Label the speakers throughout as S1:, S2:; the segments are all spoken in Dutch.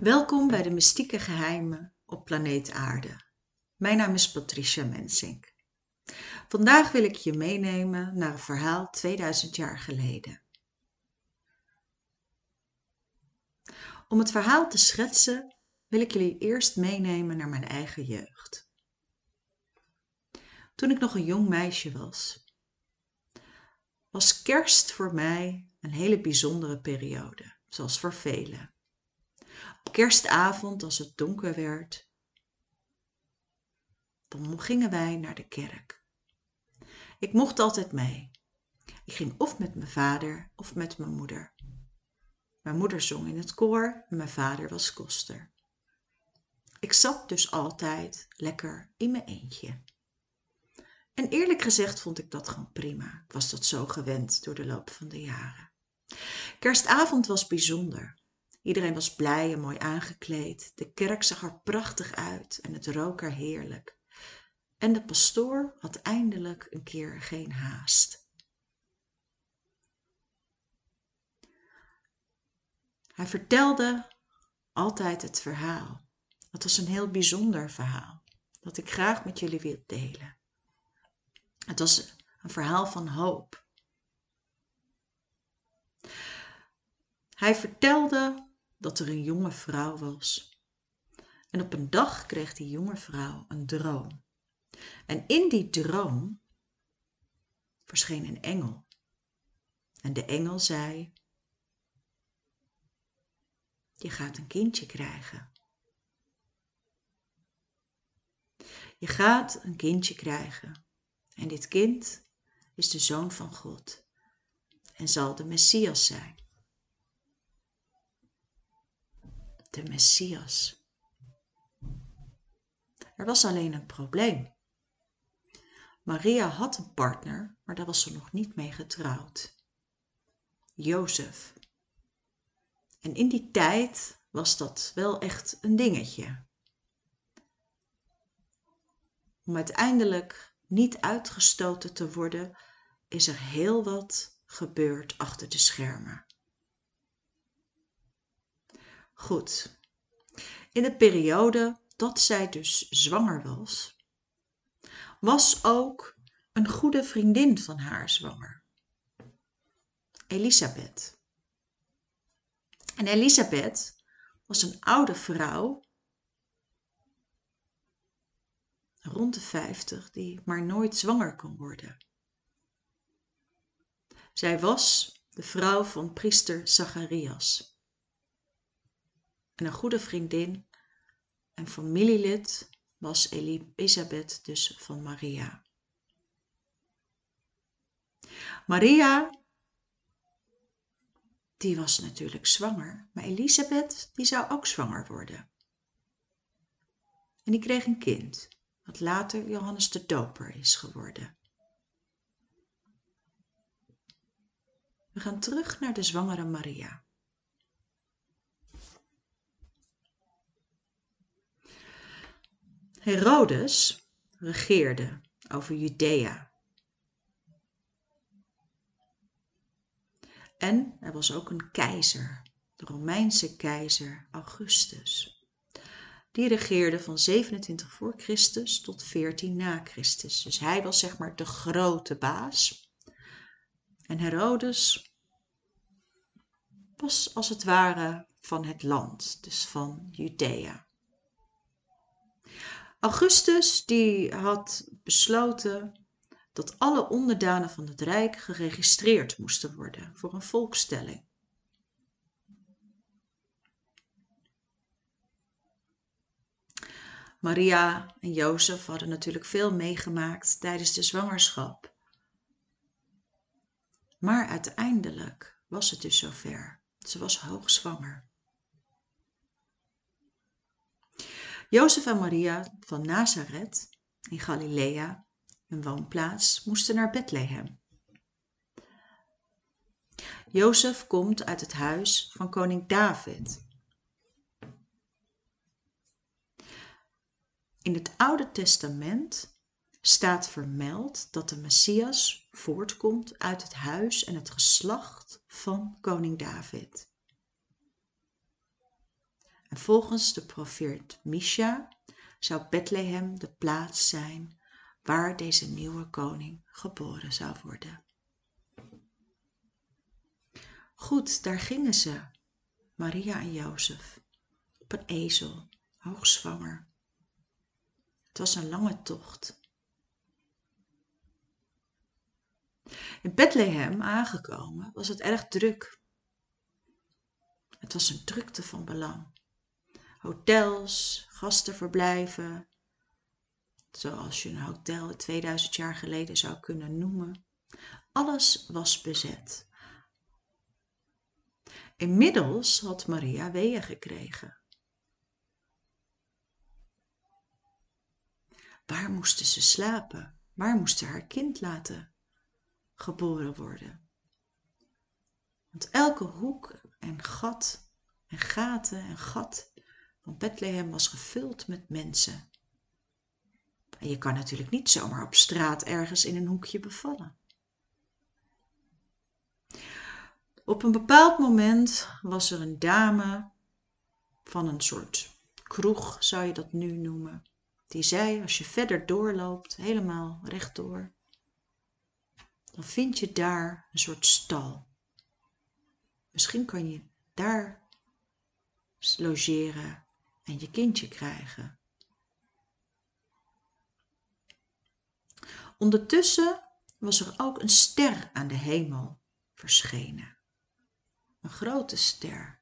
S1: Welkom bij de mystieke geheimen op planeet Aarde. Mijn naam is Patricia Mensink. Vandaag wil ik je meenemen naar een verhaal 2000 jaar geleden. Om het verhaal te schetsen wil ik jullie eerst meenemen naar mijn eigen jeugd. Toen ik nog een jong meisje was, was kerst voor mij een hele bijzondere periode, zoals voor velen. Kerstavond, als het donker werd, dan gingen wij naar de kerk. Ik mocht altijd mee. Ik ging of met mijn vader of met mijn moeder. Mijn moeder zong in het koor en mijn vader was koster. Ik zat dus altijd lekker in mijn eentje. En eerlijk gezegd vond ik dat gewoon prima. Ik was dat zo gewend door de loop van de jaren. Kerstavond was bijzonder. Iedereen was blij en mooi aangekleed. De kerk zag er prachtig uit en het rook er heerlijk. En de pastoor had eindelijk een keer geen haast. Hij vertelde altijd het verhaal. Het was een heel bijzonder verhaal dat ik graag met jullie wil delen. Het was een verhaal van hoop. Hij vertelde dat er een jonge vrouw was. En op een dag kreeg die jonge vrouw een droom. En in die droom verscheen een engel. En de engel zei: Je gaat een kindje krijgen. Je gaat een kindje krijgen. En dit kind is de zoon van God en zal de Messias zijn. De Messias. Er was alleen een probleem. Maria had een partner, maar daar was ze nog niet mee getrouwd. Jozef. En in die tijd was dat wel echt een dingetje. Om uiteindelijk niet uitgestoten te worden, is er heel wat gebeurd achter de schermen. Goed. In de periode dat zij dus zwanger was, was ook een goede vriendin van haar zwanger. Elisabeth. En Elisabeth was een oude vrouw rond de 50 die maar nooit zwanger kon worden. Zij was de vrouw van priester Zacharias. En een goede vriendin en familielid was Elisabeth dus van Maria. Maria, die was natuurlijk zwanger, maar Elisabeth, die zou ook zwanger worden. En die kreeg een kind wat later Johannes de Doper is geworden. We gaan terug naar de zwangere Maria. Herodes regeerde over Judea. En er was ook een keizer, de Romeinse keizer Augustus. Die regeerde van 27 voor Christus tot 14 na Christus. Dus hij was zeg maar de grote baas. En Herodes was als het ware van het land, dus van Judea. Augustus die had besloten dat alle onderdanen van het rijk geregistreerd moesten worden voor een volkstelling. Maria en Jozef hadden natuurlijk veel meegemaakt tijdens de zwangerschap. Maar uiteindelijk was het dus zover. Ze was hoogzwanger. Jozef en Maria van Nazareth in Galilea, hun woonplaats, moesten naar Bethlehem. Jozef komt uit het huis van koning David In het Oude Testament staat vermeld dat de Messias voortkomt uit het huis en het geslacht van koning David. En volgens de profeet Misha zou Bethlehem de plaats zijn waar deze nieuwe koning geboren zou worden. Goed, daar gingen ze, Maria en Jozef, op een ezel, hoogzwanger. Het was een lange tocht. In Bethlehem aangekomen was het erg druk. Het was een drukte van belang. Hotels, gastenverblijven, zoals je een hotel 2000 jaar geleden zou kunnen noemen. Alles was bezet. Inmiddels had Maria weeën gekregen. Waar moesten ze slapen? Waar moest ze haar kind laten geboren worden? Want elke hoek en gat en gaten en gat van Bethlehem was gevuld met mensen. En je kan natuurlijk niet zomaar op straat ergens in een hoekje bevallen. Op een bepaald moment was er een dame van een soort kroeg, zou je dat nu noemen. Die zei, als je verder doorloopt, helemaal rechtdoor, dan vind je daar een soort stal. Misschien kan je daar logeren en je kindje krijgen. Ondertussen was er ook een ster aan de hemel verschenen een grote ster.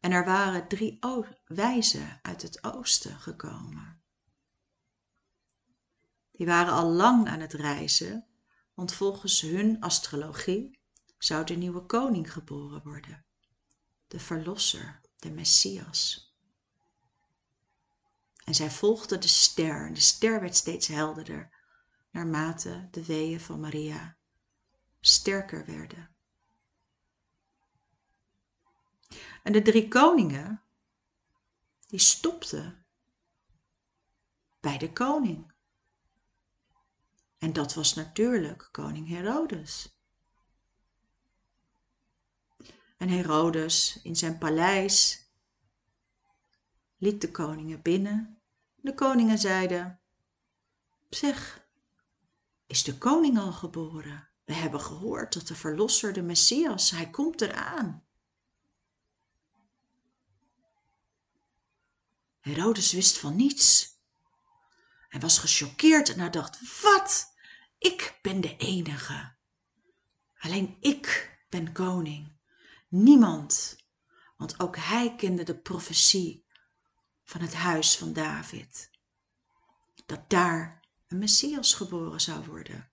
S1: En er waren drie wijzen uit het oosten gekomen. Die waren al lang aan het reizen, want volgens hun astrologie zou de nieuwe koning geboren worden, de verlosser, de Messias. En zij volgden de ster en de ster werd steeds helderder naarmate de weeën van Maria sterker werden. En de drie koningen, die stopten bij de koning. En dat was natuurlijk koning Herodes. En Herodes in zijn paleis liet de koningen binnen. De koningen zeiden: Zeg, is de koning al geboren? We hebben gehoord dat de Verlosser, de Messias, hij komt eraan. Herodes wist van niets. Hij was gechoqueerd en hij dacht, wat? Ik ben de enige. Alleen ik ben koning. Niemand. Want ook hij kende de profetie van het huis van David. Dat daar een Messias geboren zou worden.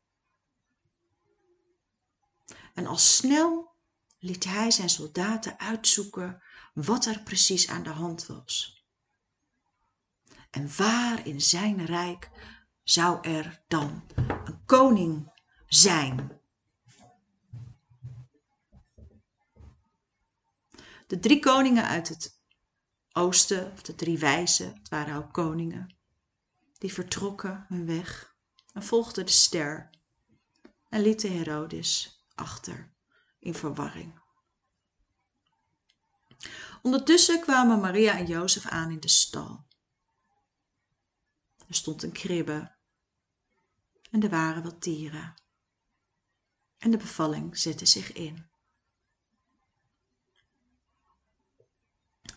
S1: En al snel liet hij zijn soldaten uitzoeken wat er precies aan de hand was. En waar in zijn rijk zou er dan een koning zijn? De drie koningen uit het oosten, of de drie wijzen, het waren ook koningen, die vertrokken hun weg en volgden de ster en lieten Herodes achter in verwarring. Ondertussen kwamen Maria en Jozef aan in de stal. Er stond een kribbe en er waren wat dieren. En de bevalling zette zich in.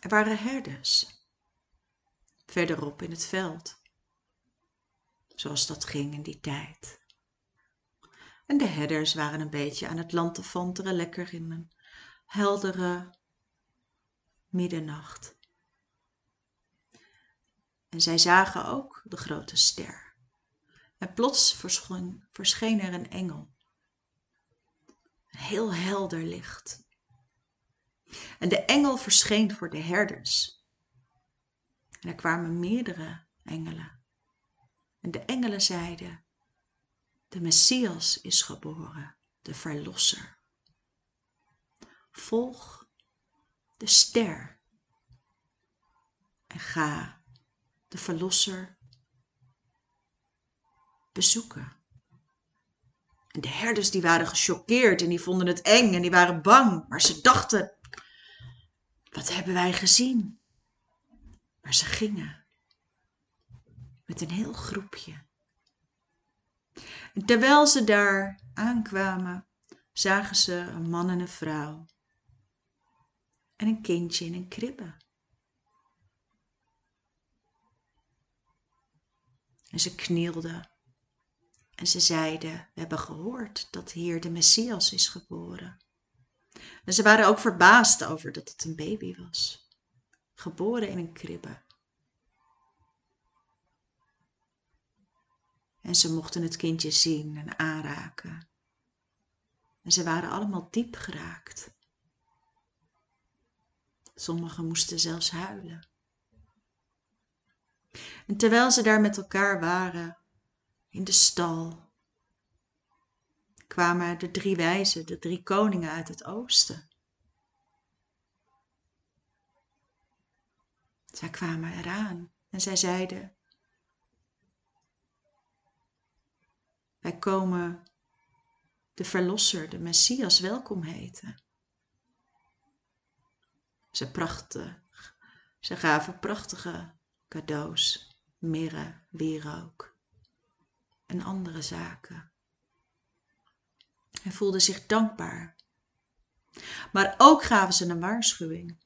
S1: Er waren herders, verderop in het veld, zoals dat ging in die tijd en de herders waren een beetje aan het lantefanteren lekker in een heldere middernacht. En zij zagen ook de grote ster. En plots verscheen er een engel. Een heel helder licht. En de engel verscheen voor de herders. En er kwamen meerdere engelen. En de engelen zeiden, de Messias is geboren, de Verlosser. Volg de ster en ga de Verlosser bezoeken. En de herders die waren gechoqueerd en die vonden het eng en die waren bang, maar ze dachten, Wat hebben wij gezien? Maar ze gingen met een heel groepje. En terwijl ze daar aankwamen, zagen ze een man en een vrouw en een kindje in een kribbe. En ze knielden en ze zeiden: We hebben gehoord dat hier de Messias is geboren. En ze waren ook verbaasd over dat het een baby was, geboren in een kribbe. En ze mochten het kindje zien en aanraken. En ze waren allemaal diep geraakt. Sommigen moesten zelfs huilen. En terwijl ze daar met elkaar waren, in de stal, kwamen de drie wijzen, de drie koningen uit het oosten. Zij kwamen eraan en zij zeiden: Wij komen de Verlosser, de Messias, welkom heten. Ze, prachten, ze gaven prachtige cadeaus, mirre, wierook en andere zaken. En voelden zich dankbaar. Maar ook gaven ze een waarschuwing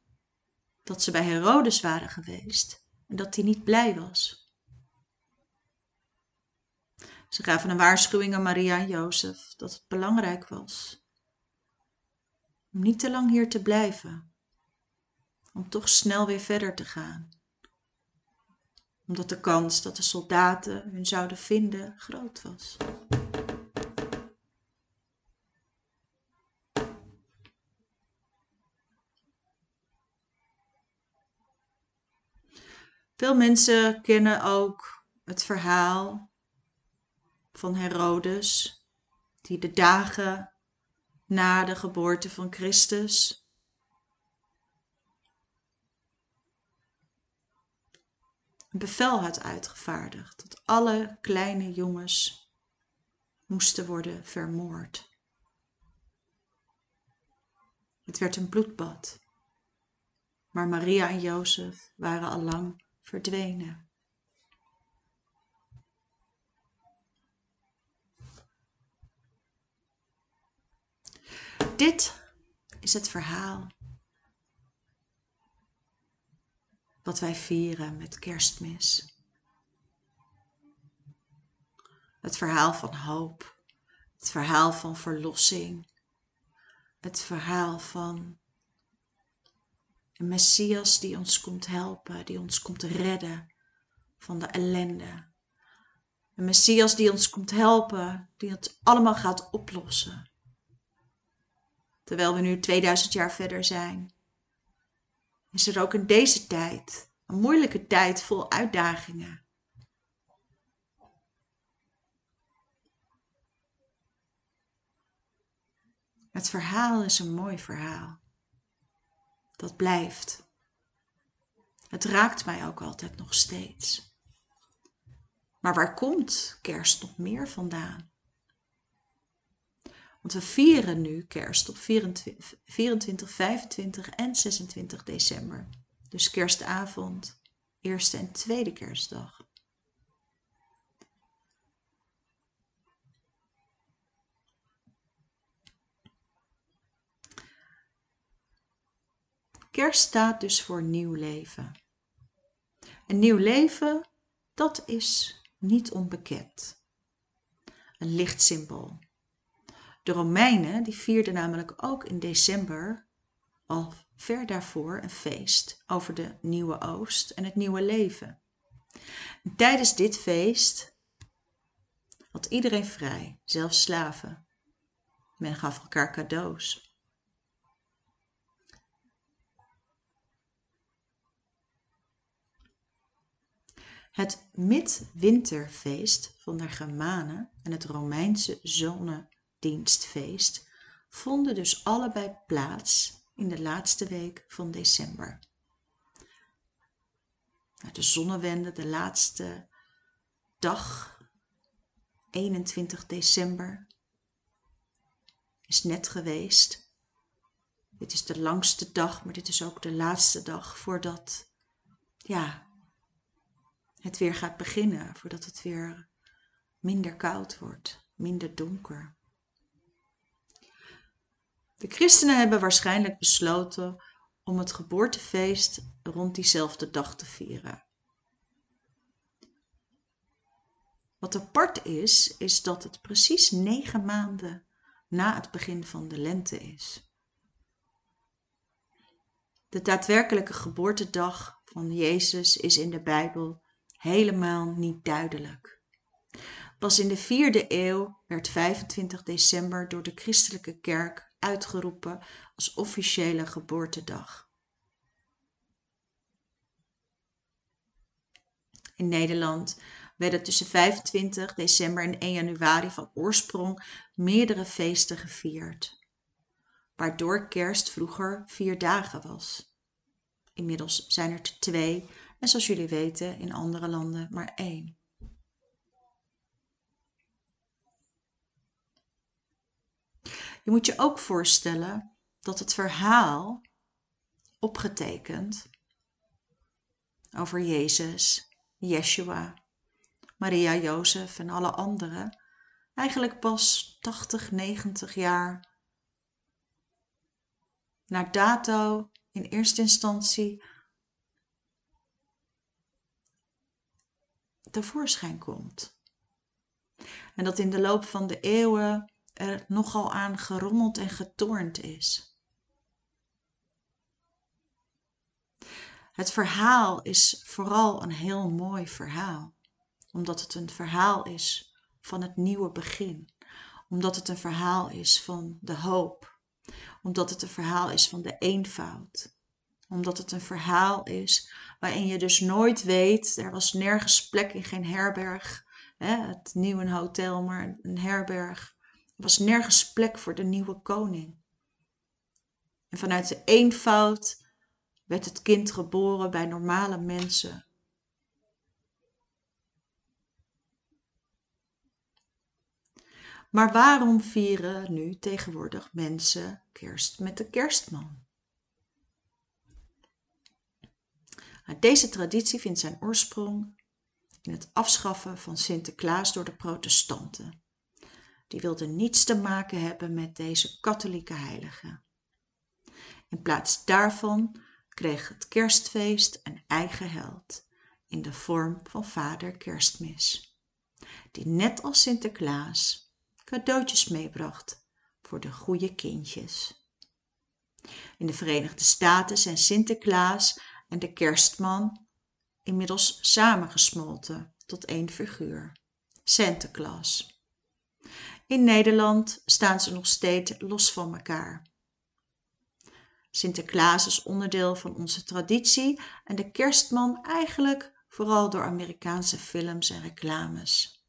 S1: dat ze bij Herodes waren geweest en dat hij niet blij was. Ze gaven een waarschuwing aan Maria en Jozef dat het belangrijk was om niet te lang hier te blijven, om toch snel weer verder te gaan, omdat de kans dat de soldaten hun zouden vinden groot was. Veel mensen kennen ook het verhaal van Herodes, die de dagen na de geboorte van Christus een bevel had uitgevaardigd dat alle kleine jongens moesten worden vermoord. Het werd een bloedbad, maar Maria en Jozef waren al lang verdwenen. Dit is het verhaal wat wij vieren met kerstmis. Het verhaal van hoop, het verhaal van verlossing, het verhaal van een Messias die ons komt helpen, die ons komt redden van de ellende. Een Messias die ons komt helpen, die het allemaal gaat oplossen terwijl we nu 2000 jaar verder zijn, is er ook in deze tijd, een moeilijke tijd vol uitdagingen. Het verhaal is een mooi verhaal. Dat blijft. Het raakt mij ook altijd nog steeds. Maar waar komt kerst nog meer vandaan? Want we vieren nu kerst op 24, 24, 25 en 26 december. Dus kerstavond, eerste en tweede kerstdag. Kerst staat dus voor nieuw leven. Een nieuw leven, dat is niet onbekend. Een lichtsymbool. De Romeinen die vierden namelijk ook in december al ver daarvoor een feest over de nieuwe oost en het nieuwe leven. tijdens dit feest had iedereen vrij, zelfs slaven. Men gaf elkaar cadeaus. Het midwinterfeest van de Germanen en het Romeinse zonne dienstfeest vonden dus allebei plaats in de laatste week van december. Nou, de zonnewende, de laatste dag, 21 december, is net geweest. Dit is de langste dag, maar dit is ook de laatste dag voordat ja, het weer gaat beginnen. Voordat het weer minder koud wordt, minder donker. De christenen hebben waarschijnlijk besloten om het geboortefeest rond diezelfde dag te vieren. Wat apart is, is dat het precies negen maanden na het begin van de lente is. De daadwerkelijke geboortedag van Jezus is in de Bijbel helemaal niet duidelijk. Pas in de vierde eeuw werd 25 december door de christelijke kerk uitgeroepen als officiële geboortedag. In Nederland werden tussen 25 december en 1 januari van oorsprong meerdere feesten gevierd, waardoor kerst vroeger vier dagen was. Inmiddels zijn er twee en zoals jullie weten in andere landen maar één. Je moet je ook voorstellen dat het verhaal opgetekend over Jezus, Yeshua, Maria, Jozef en alle anderen eigenlijk pas 80, 90 jaar na dato in eerste instantie tevoorschijn komt. En dat in de loop van de eeuwen er nogal aan gerommeld en getornd is. Het verhaal is vooral een heel mooi verhaal, omdat het een verhaal is van het nieuwe begin, omdat het een verhaal is van de hoop, omdat het een verhaal is van de eenvoud, omdat het een verhaal is waarin je dus nooit weet, er was nergens plek in geen herberg, hè, het nieuwe hotel, maar een herberg, er was nergens plek voor de nieuwe koning. En vanuit de eenvoud werd het kind geboren bij normale mensen. Maar waarom vieren nu tegenwoordig mensen kerst met de kerstman? Deze traditie vindt zijn oorsprong in het afschaffen van Sinterklaas door de protestanten. Die wilden niets te maken hebben met deze katholieke heilige. In plaats daarvan kreeg het kerstfeest een eigen held in de vorm van vader kerstmis, die net als Sinterklaas cadeautjes meebracht voor de goede kindjes. In de Verenigde Staten zijn Sinterklaas en de kerstman inmiddels samengesmolten tot één figuur, Santa Claus. In Nederland staan ze nog steeds los van elkaar. Sinterklaas is onderdeel van onze traditie en de kerstman eigenlijk vooral door Amerikaanse films en reclames.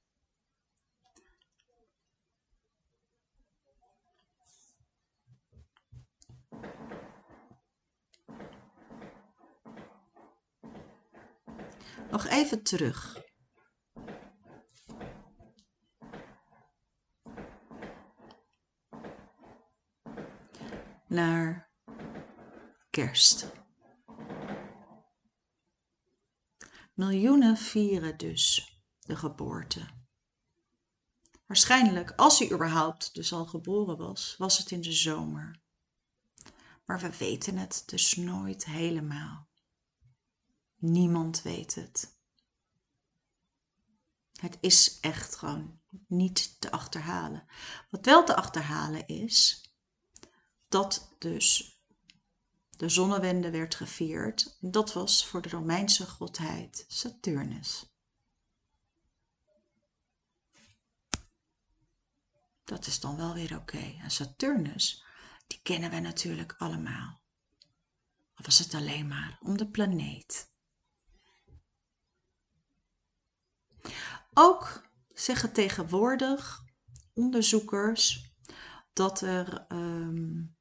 S1: Nog even terug. Naar kerst. Miljoenen vieren dus de geboorte. Waarschijnlijk, als hij überhaupt dus al geboren was, was het in de zomer. Maar we weten het dus nooit helemaal. Niemand weet het. Het is echt gewoon niet te achterhalen. Wat wel te achterhalen is, dat dus de zonnewende werd gevierd. Dat was voor de Romeinse godheid Saturnus. Dat is dan wel weer oké. En Saturnus, die kennen we natuurlijk allemaal. Of was het alleen maar om de planeet? Ook zeggen tegenwoordig onderzoekers dat er um,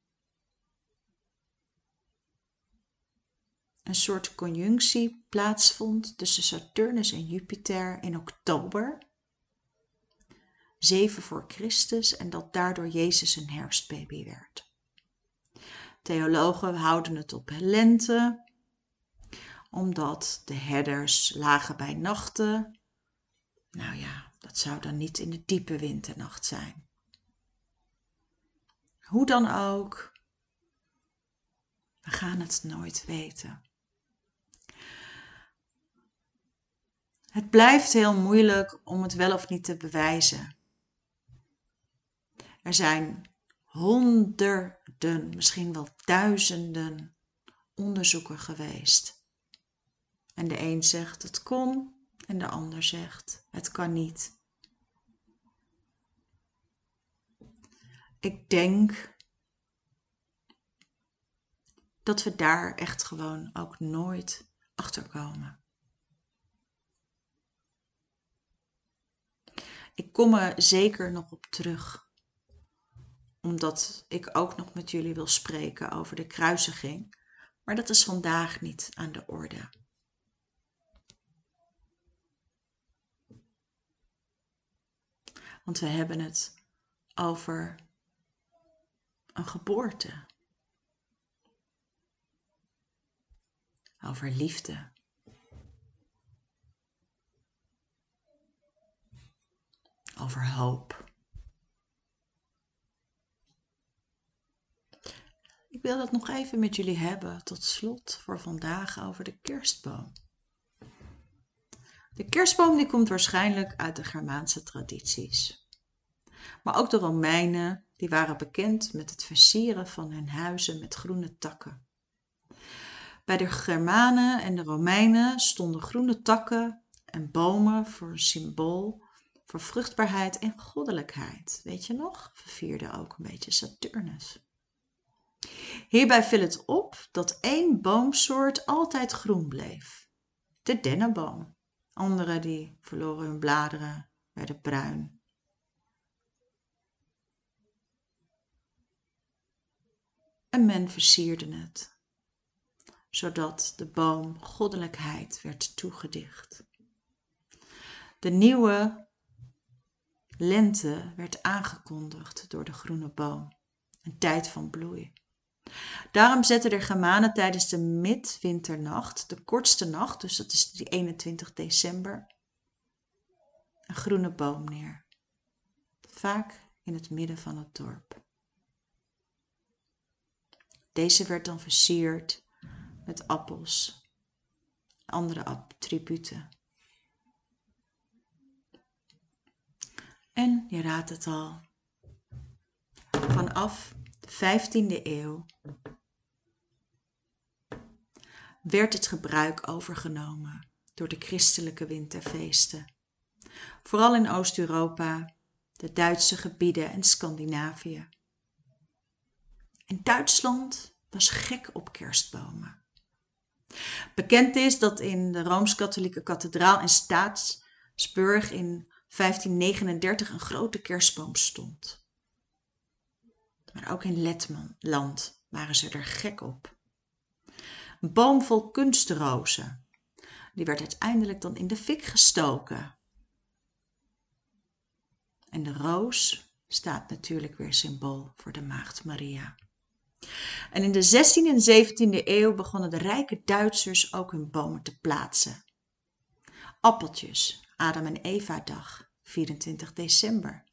S1: een soort conjunctie plaatsvond tussen Saturnus en Jupiter in oktober 7 voor Christus en dat daardoor Jezus een herfstbaby werd. Theologen houden het op lente, omdat de herders lagen bij nachten. Nou ja, dat zou dan niet in de diepe winternacht zijn. Hoe dan ook, we gaan het nooit weten. Het blijft heel moeilijk om het wel of niet te bewijzen. Er zijn honderden, misschien wel duizenden onderzoeken geweest. En de een zegt het kon en de ander zegt het kan niet. Ik denk dat we daar echt gewoon ook nooit achter komen. Ik kom er zeker nog op terug, omdat ik ook nog met jullie wil spreken over de kruisiging, maar dat is vandaag niet aan de orde. Want we hebben het over een geboorte. Over liefde. over hoop. Ik wil dat nog even met jullie hebben tot slot voor vandaag over de kerstboom. De kerstboom die komt waarschijnlijk uit de Germaanse tradities. Maar ook de Romeinen die waren bekend met het versieren van hun huizen met groene takken. Bij de Germanen en de Romeinen stonden groene takken en bomen voor een symbool voor vruchtbaarheid en goddelijkheid. Weet je nog? Vervierde ook een beetje Saturnus. Hierbij viel het op dat één boomsoort altijd groen bleef. De dennenboom. Andere die verloren hun bladeren, werden bruin. En men versierde het, zodat de boom goddelijkheid werd toegedicht. De nieuwe Lente werd aangekondigd door de groene boom, een tijd van bloei. Daarom zetten de Germanen tijdens de midwinternacht, de kortste nacht, dus dat is die 21 december, een groene boom neer. Vaak in het midden van het dorp. Deze werd dan versierd met appels, andere attributen. En je raadt het al. Vanaf 15e eeuw werd het gebruik overgenomen door de christelijke winterfeesten. Vooral in Oost-Europa, de Duitse gebieden en Scandinavië. En Duitsland was gek op kerstbomen. Bekend is dat in de Rooms-Katholieke kathedraal in Staatsburg in 1539 een grote kerstboom stond. Maar ook in Letland waren ze er gek op. Een boom vol kunstrozen. Die werd uiteindelijk dan in de fik gestoken. En de roos staat natuurlijk weer symbool voor de Maagd Maria. En in de 16e en 17e eeuw begonnen de rijke Duitsers ook hun bomen te plaatsen. Appeltjes, Adam en Eva dag, 24 december.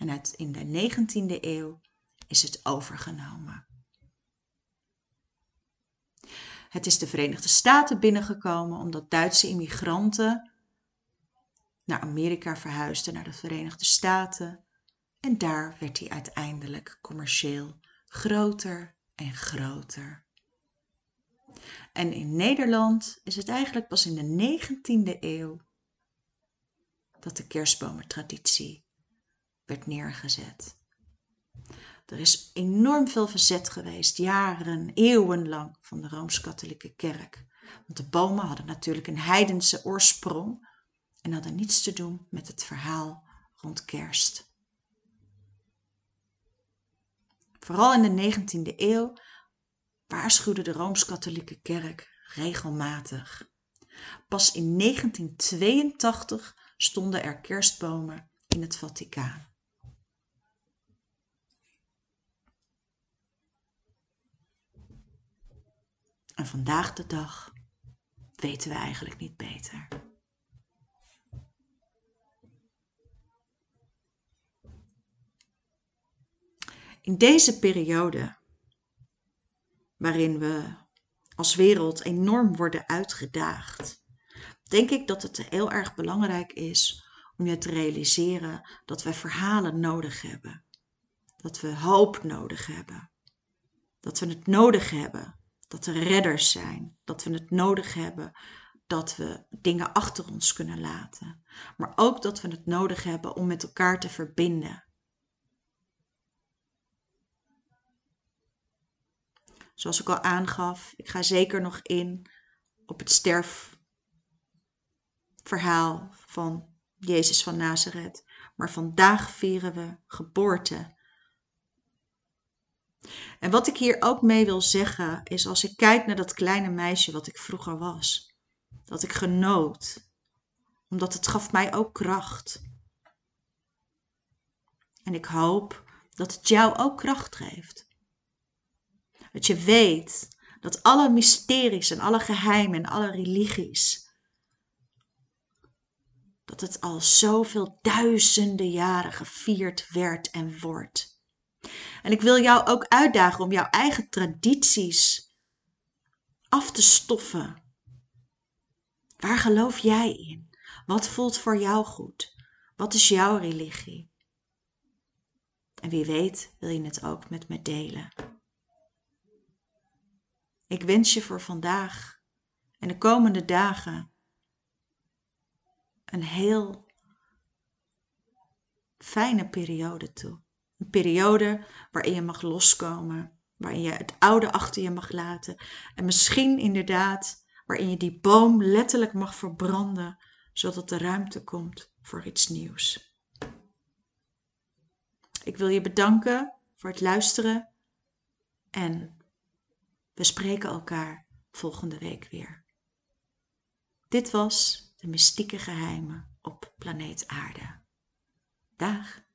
S1: En uit, in de 19e eeuw is het overgenomen. Het is de Verenigde Staten binnengekomen omdat Duitse immigranten naar Amerika verhuisden, naar de Verenigde Staten. En daar werd hij uiteindelijk commercieel groter en groter. En in Nederland is het eigenlijk pas in de 19e eeuw dat de kerstbomentraditie werd neergezet. Er is enorm veel verzet geweest, jaren, eeuwenlang, van de Rooms-Katholieke Kerk. Want de bomen hadden natuurlijk een heidense oorsprong en hadden niets te doen met het verhaal rond kerst. Vooral in de 19e eeuw waarschuwde de Rooms-Katholieke Kerk regelmatig. Pas in 1982 stonden er kerstbomen in het Vaticaan. En vandaag de dag weten we eigenlijk niet beter. In deze periode, waarin we als wereld enorm worden uitgedaagd, denk ik dat het heel erg belangrijk is om je te realiseren dat we verhalen nodig hebben. Dat we hoop nodig hebben. Dat we het nodig hebben dat er redders zijn. Dat we het nodig hebben dat we dingen achter ons kunnen laten. Maar ook dat we het nodig hebben om met elkaar te verbinden. Zoals ik al aangaf, ik ga zeker nog in op het sterfverhaal van Jezus van Nazareth. Maar vandaag vieren we geboorte. En wat ik hier ook mee wil zeggen is als ik kijk naar dat kleine meisje wat ik vroeger was, dat ik genoot, omdat het gaf mij ook kracht. En ik hoop dat het jou ook kracht geeft. Dat je weet dat alle mysteries en alle geheimen en alle religies, dat het al zoveel duizenden jaren gevierd werd en wordt. En ik wil jou ook uitdagen om jouw eigen tradities af te stoffen. Waar geloof jij in? Wat voelt voor jou goed? Wat is jouw religie? En wie weet wil je het ook met me delen. Ik wens je voor vandaag en de komende dagen een heel fijne periode toe. Een periode waarin je mag loskomen, waarin je het oude achter je mag laten en misschien inderdaad waarin je die boom letterlijk mag verbranden, zodat er ruimte komt voor iets nieuws. Ik wil je bedanken voor het luisteren en we spreken elkaar volgende week weer. Dit was de mystieke geheimen op planeet Aarde. Dag.